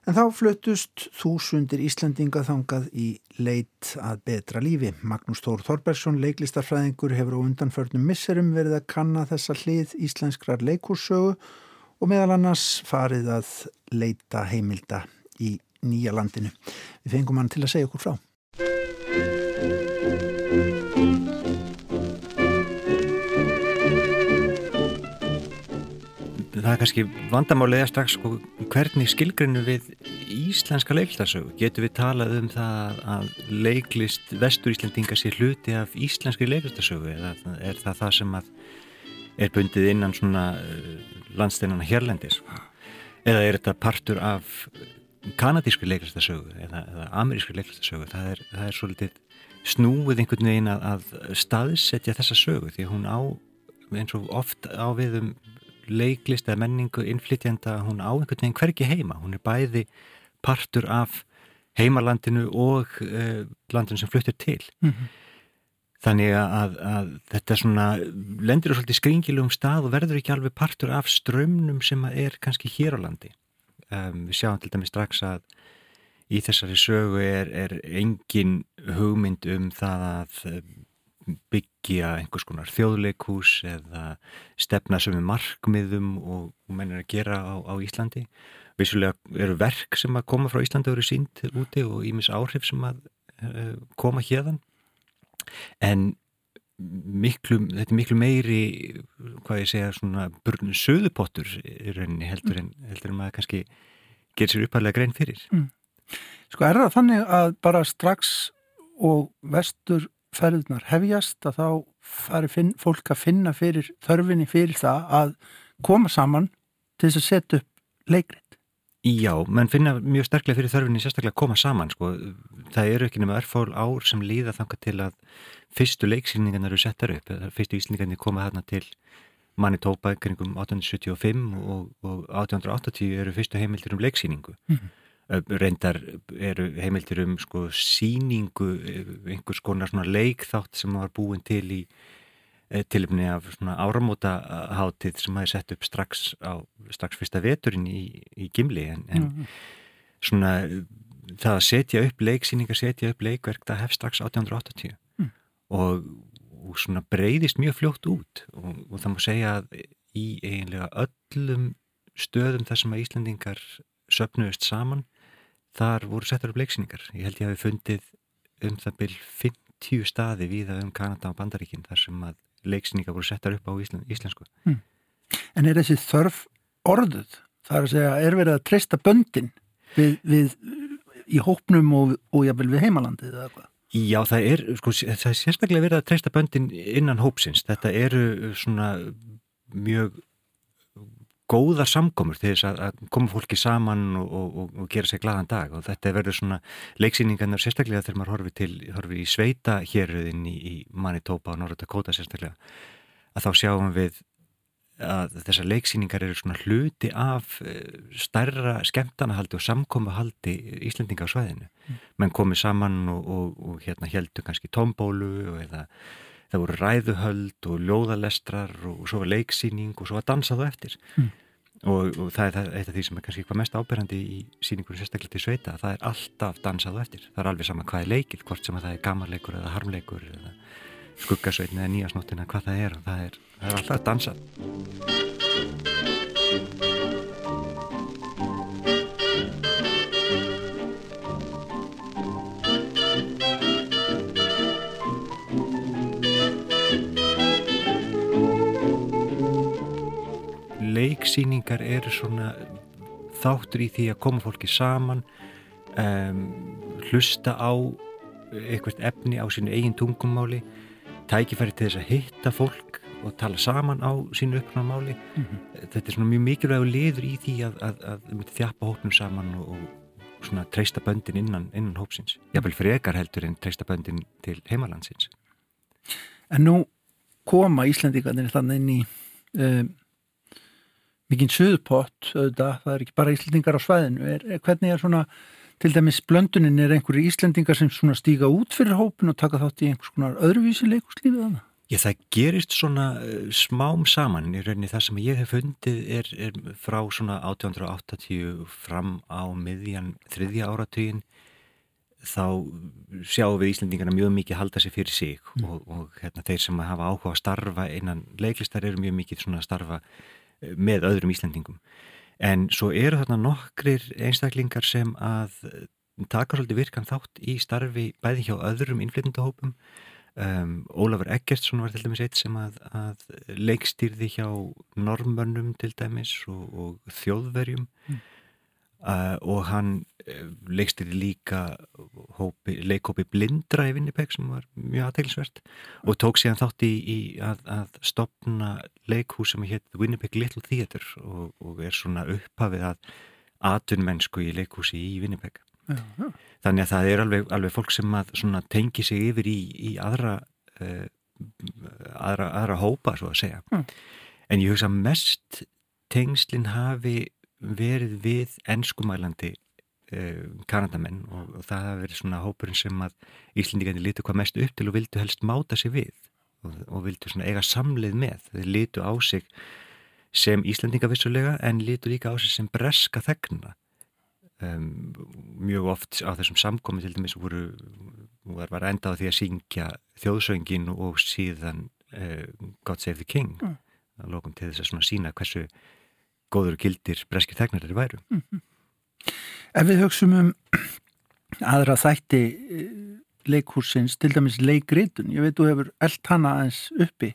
en þá fluttust þúsundir Íslandinga þangað í leit að betra lífi. Magnús Tór Þorbergsson, leiklistarfræðingur, hefur á undanförnum misserum verið að kanna þessa hlið íslenskrar leikursögu og meðal annars farið að leita heimilda í nýja landinu. Við fengum hann til að segja okkur frá. Það er kannski vandamálið eða strax sko, hvernig skilgrinu við íslenska leiklistarsögu getur við talað um það að leiklist vestur Íslandinga sé hluti af íslenski leiklistarsögu eða er það það sem að er bundið innan svona uh, landsteinana hérlendis? Eða er þetta partur af kanadísku leiklistarsögu eða, eða amerísku leiklistarsögu það er, það er svolítið snúið einhvern veginn að, að staðsetja þessa sögu því hún á eins og oft á við um leiklist eða menningu innflytjanda hún á einhvern veginn hverki heima. Hún er bæði partur af heimalandinu og uh, landinu sem fluttir til. Mm -hmm. þannig að, að þetta svona lendir á svolítið skringilum stað og verður ekki alveg partur af strömmnum sem er kannski hér á landi. Um, við sjáum til dæmi strax að í þessari sögu er, er engin hugmynd um það að byggja einhvers konar þjóðleikús eða stefna sem er markmiðum og, og mennir að gera á, á Íslandi. Vissulega eru verk sem að koma frá Íslandi og eru sínt úti og ímis áhrif sem að uh, koma hérðan en miklu, þetta er miklu meiri hvað ég segja svona söðupottur í rauninni heldur en, heldur en maður kannski gerir sér upphæðlega grein fyrir. Mm. Sko er það þannig að bara strax og vestur ferðunar hefjast að þá fari finn, fólk að finna fyrir þörfinni fyrir það að koma saman til þess að setja upp leikrit. Já, menn finna mjög sterklega fyrir þörfinni sérstaklega að koma saman sko. Það eru ekki nema örfól ár sem líða þanga til að fyrstu leiksýningarna eru settar upp. Fyrstu íslningarnir koma þarna til Manitoba kringum 1875 og, og 1880 eru fyrstu heimildir um leiksýningu. Mm -hmm reyndar eru heimildir um sko síningu einhvers konar svona leikþátt sem var búin til í tilumni af svona áramóta hátið sem hafi sett upp strax á strax fyrsta veturinn í, í Gimli en, en mm. svona það að setja upp leiksýningar setja upp leikverk það hef strax 1880 mm. og, og svona breyðist mjög fljótt út og, og það má segja að í eiginlega öllum stöðum þar sem að Íslandingar söpnuðist saman þar voru settar upp leiksýningar. Ég held ég við fundið um það byrj 50 staði viða um Kanada og Bandaríkinn þar sem að leiksýningar voru settar upp á íslen, íslensku. Hmm. En er þessi þörf orðuð? Það er að segja, er verið að treysta böndin við, við, í hópnum og, og jáfnvel við heimalandið eða eitthvað? Já, það er, sko, það er sérstaklega verið að treysta böndin innan hópsins. Þetta eru svona mjög góðar samkomur til þess að, að koma fólki saman og, og, og gera sér gladan dag og þetta verður svona leiksýningarnar sérstaklega þegar maður horfi til, horfi í sveita héröðin í, í Manitoba og Norra Dakota sérstaklega að þá sjáum við að þessar leiksýningar eru svona hluti af eh, stærra skemmtanahaldi og samkomahaldi Íslendinga á svæðinu mm. menn komið saman og, og hérna heldur kannski tombólu eða það voru ræðuhöld og ljóðalestrar og svo var leiksýning og svo var dansaðu eftir. Mm. og, og það er eitt af því sem er kannski eitthvað mest áberandi í síningunum sérstaklega til sveita það er alltaf dansaðu eftir. Það er alveg sama hvað er leikið, hvort sem að það er gamarleikur eða harmleikur eða skuggasveitin eða nýjasnóttin eða hvað það er. Og það er, það er alltaf dansað leiksýningar eru svona þáttur í því að koma fólki saman um, hlusta á eitthvað efni á sínu eigin tungumáli tækifæri til þess að hitta fólk og tala saman á sínu uppnámáli mm -hmm. þetta er svona mjög mikilvæg liður í því að, að, að, þjapa hópnum saman og, og svona treysta böndin innan, innan hópsins. Jáfnveil frekar heldur en treysta böndin til heimalandsins. En nú koma Íslandíkarnir þannig inn í um, mikinn söðupott auðvitað, það er ekki bara Íslandingar á svæðinu er, er, hvernig er svona til dæmis blöndunin er einhverju Íslandingar sem svona stíga út fyrir hópin og taka þátt í einhvers konar öðruvísi leikuslífið þannig? Já, það gerist svona uh, smám saman í rauninni það sem ég hef fundið er, er frá svona 1880 fram á miðjan þriðja áratugin þá sjáum við Íslandingarna mjög mikið halda sér fyrir sig mm. og, og hérna, þeir sem hafa áhuga að starfa innan leiklistar eru mjög mikið svona að starfa með öðrum Íslandingum en svo eru þarna nokkrir einstaklingar sem að taka svolítið virkan þátt í starfi bæði hjá öðrum innflytjandahópum um, Ólafur Eggertsson var til dæmis eitt sem að, að leikstýrði hjá normönnum til dæmis og, og þjóðverjum. Mm. Uh, og hann uh, leikstýrði líka hópi, leikhópi blindra í Vinnipeg sem var mjög aðteglisvert og tók síðan þátt í, í að, að stopna leikhús sem hétt Winnipeg Little Theatre og, og er svona upphafið að atvinnmennsku í leikhúsi í já. Þannig að það er alveg, alveg fólk sem að tengi sig yfir í, í aðra, uh, aðra, aðra hópa, svo að segja. Mm. En ég hugsa mest tengslinn hafi verið við ennskumælandi uh, kanadamenn og, það hafi verið svona hópurinn sem að Íslindikandi litur hvað mest upp til og vildu helst máta sig við og, og vildu svona eiga samleið með. Þeir litu á sig sem Íslandinga vissulega en litu líka á sig sem breska þegna Um, mjög oft á þessum samkomi til dæmis voru, var, var endað því að syngja þjóðsöngin og síðan uh, God Save the King mm. að lókum til þess að sína hversu góður gildir breski tegnar eru væru mm -hmm. Ef við högstum um aðra þætti leikhúsins, til dæmis leikritun ég veit þú hefur eld hana aðeins uppi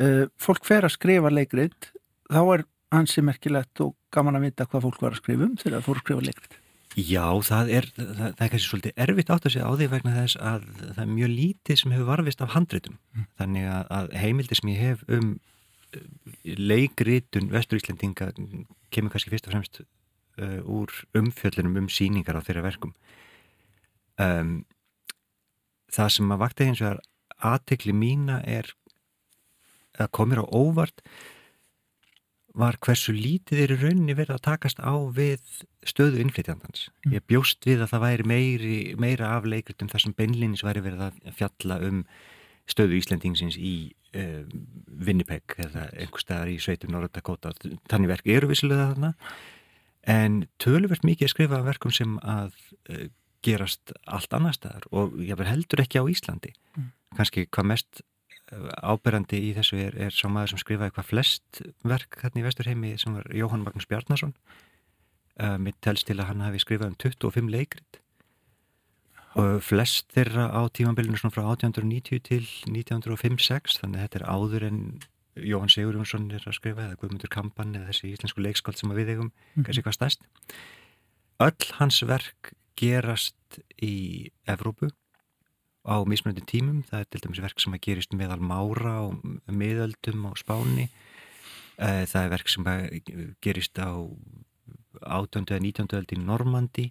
uh, fólk fer að skrifa leikrit þá er hansi merkilegt og gaman að vita hvað fólk var að skrifa um þegar það fór að skrifa leikrit. Já, það er, það, það er kannski svolítið erfitt átt að segja á því vegna þess að það er mjög lítið sem hefur varfist af handritum. Mm. Þannig að, að heimildi sem ég hef um leikritun Vesturíslendinga kemur kannski fyrst og fremst uh, úr umfjöllunum um síningar á þeirra verkum. Um, það sem að vakti eins og er aðtekli mína er að komir á óvart var hversu lítið í rauninni verið að takast á við stöðu innflytjandans. Mm. Ég bjóst við að það væri meiri, meira af leikritum þar sem beinlinis væri verið að fjalla um stöðu Íslendingsins í uh, Winnipeg eða einhver staðar í sveitum Norra-Dakota. Þannig verk eru vissilega þarna en töluvert mikið að skrifa verkum sem að uh, gerast allt annar staðar og ég verð heldur ekki á Íslandi. Mm. Kanski hvað mest áberandi í þessu er, er sá maður sem skrifaði hvað flest verk hérna í Vesturheimi sem var Jóhann Magnús Bjarnason uh, mitt telst til að hann hafi skrifað um 25 leikrit og flest þeirra á tímanbylunum svona frá 1890 til 1905-06 þannig að þetta er áður en Jóhann Sigurjónsson er að skrifa eða Guðmundur Kampan eða þessi íslensku leikskáld sem við eigum, mm. kannski hvað stærst öll hans verk gerast í Evrópu á mismunandi tímum, það er til dæmis verk sem að gerist meðal mára og miðöldum á spáni eh, það er verk sem að gerist á 18. eða 19. öld í Normandi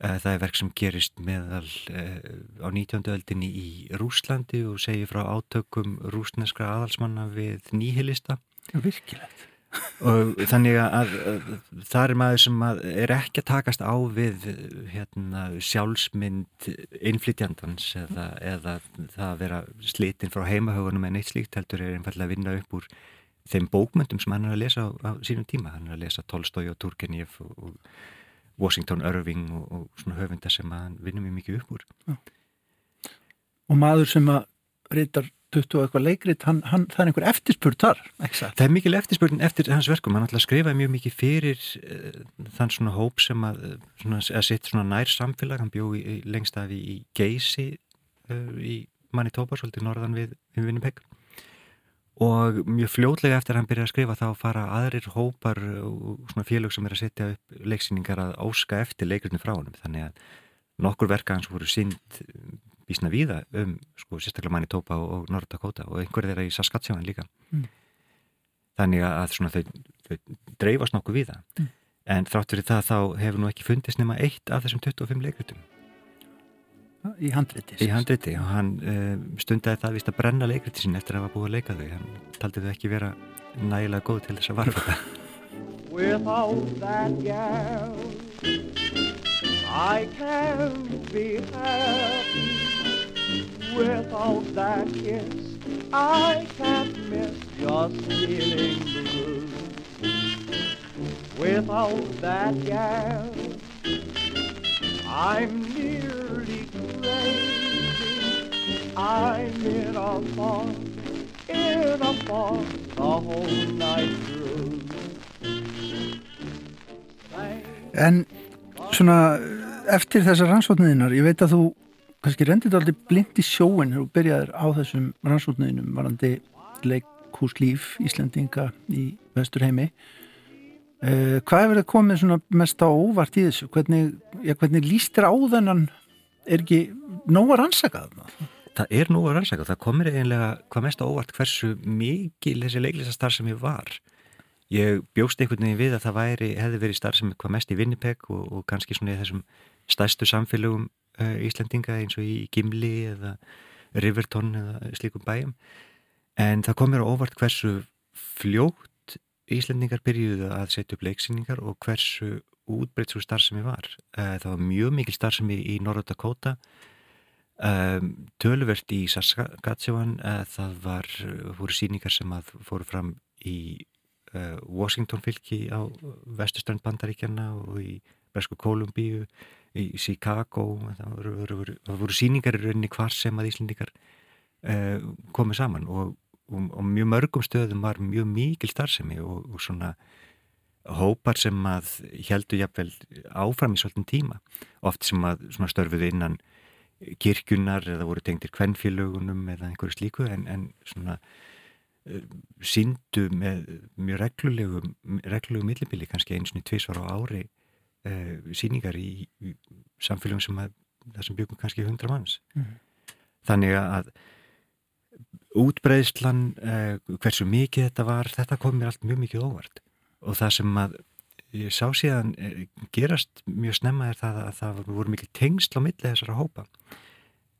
það er verk sem gerist meðal eh, á 19. öldinni í Rúslandi og segir frá átökum rúsneskra aðalsmanna við nýhilista Virkilegt og þannig að, að það er maður sem er ekki að takast á við hérna, sjálfsmynd innflytjandans eða, eða það að vera slitinn frá heimahögunum en eitt slíkt heldur er einfallega að vinna upp úr þeim bókmyndum sem hann er að lesa á, á sínum tíma hann er að lesa Tolstói og Turgenev og, og Washington Irving og, og svona höfunda sem hann vinnur mjög mikið upp úr Já. og maður sem að reytar 20 og eitthvað leikrit, hann, hann, það er einhver eftirspurn þar, það? Er mikil eftirspurn eftir hans verkum, hann alltaf skrifaði mjög mikið fyrir uh, þann svona hóp sem að, svona, að sitt svona nær samfélag, hann bjóði í, lengst af í, í Geysi uh, í Manitoba, svolítið norðan við, við Winnipeg og mjög fljótlega eftir að hann byrjaði að skrifa þá fara aðrir hópar og svona félög sem er að setja upp leiksýningar að óska eftir leikurinn frá honum þannig að nokkur verka hans voru sínd bísna víða um sko, sérstaklega Manitoba og, og North Dakota og einhver þeirra í Saskatchewan líka mm. þannig að svona, þau, þau dreifast nokkuð víða mm. en þrátt fyrir það þá hefur nú ekki fundist nema eitt af þessum 25 leikritum Í handriti Í handriti og hann uh, stundaði það vist að brenna leikriti sín eftir að hafa búið að leika þau. Hann taldi þau ekki vera nægilega góð til þess að varfa það Without that gal I can't be happy. Without that kiss I can't miss just feeling blue Without that gal I'm nearly crazy I'm in a fog, in a fog the whole night through En svona eftir þessar rannsókniðinar, ég veit að þú kannski rendið allir blind í sjóin og byrjaðir á þessum rannsókniðinum varandi leikhúslíf Íslandinga í Vesturheimi eh, hvað hefur það komið mest á óvart í þessu? Hvernig, ja, hvernig líst þér á þennan er ekki nóg að rannsaka það? Það er nóg að rannsaka, það komir eiginlega hvað mest á óvart hversu mikil þessi leiklisastar sem ég var. Ég bjóst einhvern veginn við að það væri, hefði verið starf sem hvað mest í Winnipeg og, og kannski svona í þessum stærstu samfélögum uh, Íslandinga eins og í Gimli eða Riverton eða slíkum bæjum. En það kom mér á óvart hversu fljótt Íslandingar byrjuðu að setja upp leiksýningar og hversu útbreytt svo starf sem ég var. Uh, það var mjög mikil starf sem ég í Norra Dakota. Um, töluvert í Saskatchewan uh, það var, voru síningar sem að fóru fram í Washington fylki á vestuströnd bandaríkjana og í Bresku Kolumbíu, í Chicago það voru, voru, voru, voru síningar í rauninni hvar sem að Íslendingar uh, komið saman og, og, og mjög mörgum stöðum var mjög mikil starfsemi og, og svona hópar sem að heldur jafnvel áfram í svolítinn tíma. Oft sem að störfuðu innan kirkjunar eða voru tengtir kvennfélögunum eða einhverju slíku en, en svona síndu með mjög reglulegu reglulegu millibili, kannski eins og tvísvar á ári uh, síningar í, í samfélagum sem að það sem byggum kannski hundra manns. Mm. þannig að útbreyðslan uh, hversu mikið þetta var þetta kom mér allt mjög mikið óvart og það sem að ég sá síðan uh, gerast mjög snemma er það að það voru mikið tengsl á milli þessara hópa.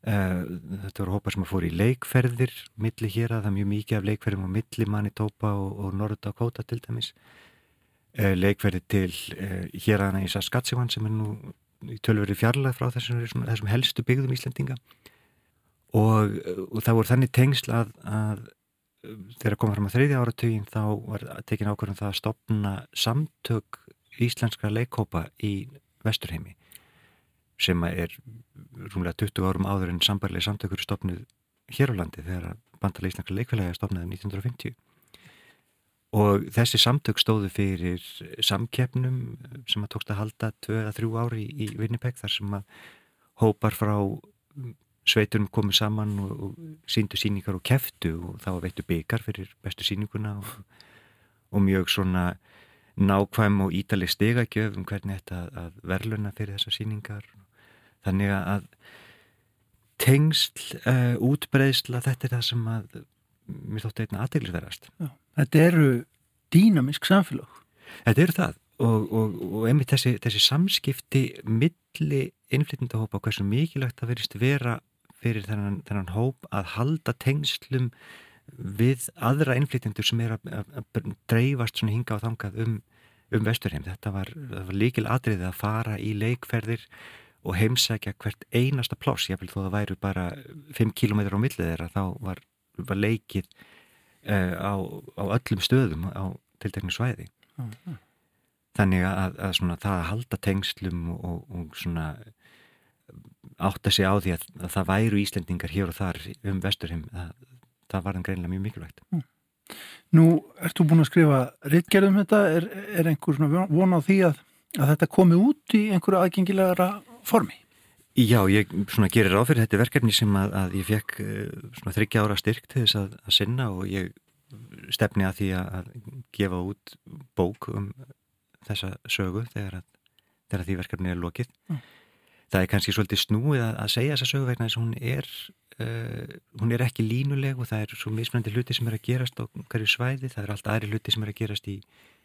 Eh, þetta voru hópar sem að fóru í leikferðir milli hér að það er mjög mikið af leikferðum á milli Manitoba og, og North Dakota til dæmis. Eh, leikferði til eh, hér aðna í Saskatchewan sem er nú í tölveri fjarlag frá þessum, þessum helstu byggðum Íslandinga og, og það voru þannig tengsl að, að þegar koma fram á þriðja áratugin þá var tekin ákvörðum það að stopna samtök íslenskra leikhópa í Vesturheimi sem er rúmlega 20 árum áður en sambarlega samtökur stopnuð hér á landi þegar bandalega íslenska leikfélagi stopnaði 1950 og þessi samtök stóðu fyrir samkeppnum sem að tókst að halda 2-3 ári í Winnipeg þar sem að hópar frá sveitunum komið saman og, og síndu síningar og keftu og þá veittu byggar fyrir bestu síninguna og, og mjög svona nákvæm og ítaleg stegagjöf um hvernig þetta að verluna fyrir þessar síningar þannig að tengsl, uh, útbreysla þetta er það sem að mér þótti einna aðteglisverðast Þetta eru dýnamisk samfélag Þetta eru það og, og, og einmitt þessi, þessi samskipti milli innflytjandahópa og hversu mikilvægt það verist vera fyrir þennan, þennan hóp að halda tengslum við aðra innflytjandur sem er að, að, að dreifast hinga á þangað um, um vesturheim. Þetta var, var líkil atriðið að fara í leikferðir og heimsækja hvert einasta pláss, ég vil þó að það væru bara 5 km á millið þeirra, þá var, var leikið uh, á, á öllum stöðum á tiltekni svæði. Mm. Þannig að, að svona, það að halda tengslum og, og svona átta sig á því að, að það væru Íslendingar hér og þar um vesturheim, það, það var þann greinlega mjög mikilvægt. Mm. Nú, ert þú búin að skrifa rittgerðum þetta? Er, er einhver von á því að, að þetta komi út í einhverju aðgengilegara formi? Já, ég svona gerir áfyrir þetta verkefni sem að, að ég fekk uh, svona þryggja ára styrk til þess að, að sinna og ég stefni að því að gefa út bók um þessa sögu þegar, að, þegar því verkefni er lokið. Mm. Það er kannski svolítið snúið að, að segja þessa sögu vegna þess að hún er, uh, hún er ekki línuleg og það er svo mismöndi hluti sem er að gerast á hverju svæði. Það er allt aðri hluti sem er að gerast í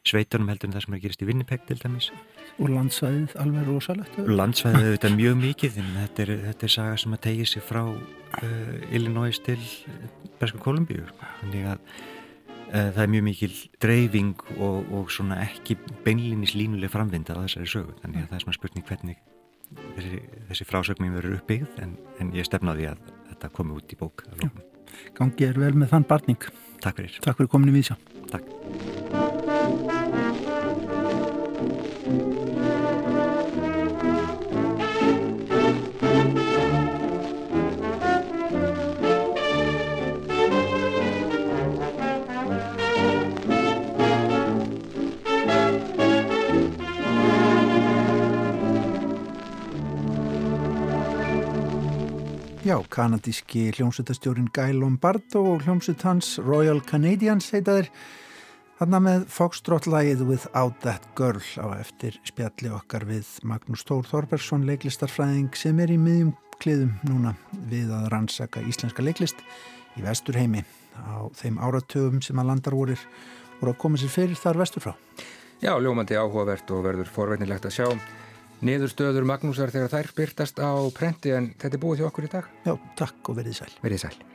sveitunum heldur en það sem er að gerast í Winnipeg til dæmis. Og landsvæðið alveg rosalegt? Landsvæðið auðvitað mjög mikið en þetta er, þetta er saga sem að tegja sig frá uh, Illinois til Berska Kolumbíu. Þannig að uh, það er mjög mikil dreifing og, og svona ekki beinlinis línuleg framvindar á þessari sögu. Þannig að það er svona spurning hvernig þessi, þessi frásögning verður uppbyggð en, en ég stefnaði að þetta komi út í bók. Gangi er vel með þann barning. Takk fyrir. Takk fyrir kominu við sjá. Takk. Já, kanadíski hljómsveitastjórin Guy Lombardo og hljómsveit hans Royal Canadians heitaðir hann með Foxtrot-lægið Without That Girl á eftir spjalli okkar við Magnús Tór Þorbergsson leiklistarfræðing sem er í miðjum kliðum núna við að rannsaka íslenska leiklist í vesturheimi. Á þeim áratögum sem að landarvorir voru að koma sér fyrir þar vestur frá. Já, ljómandi áhugavert og verður forveinilegt að sjá niðurstöður Magnúsar þegar þær byrtast á prenti en þetta er búið hjá okkur í dag. Já, takk og verið sæl. Verið sæl.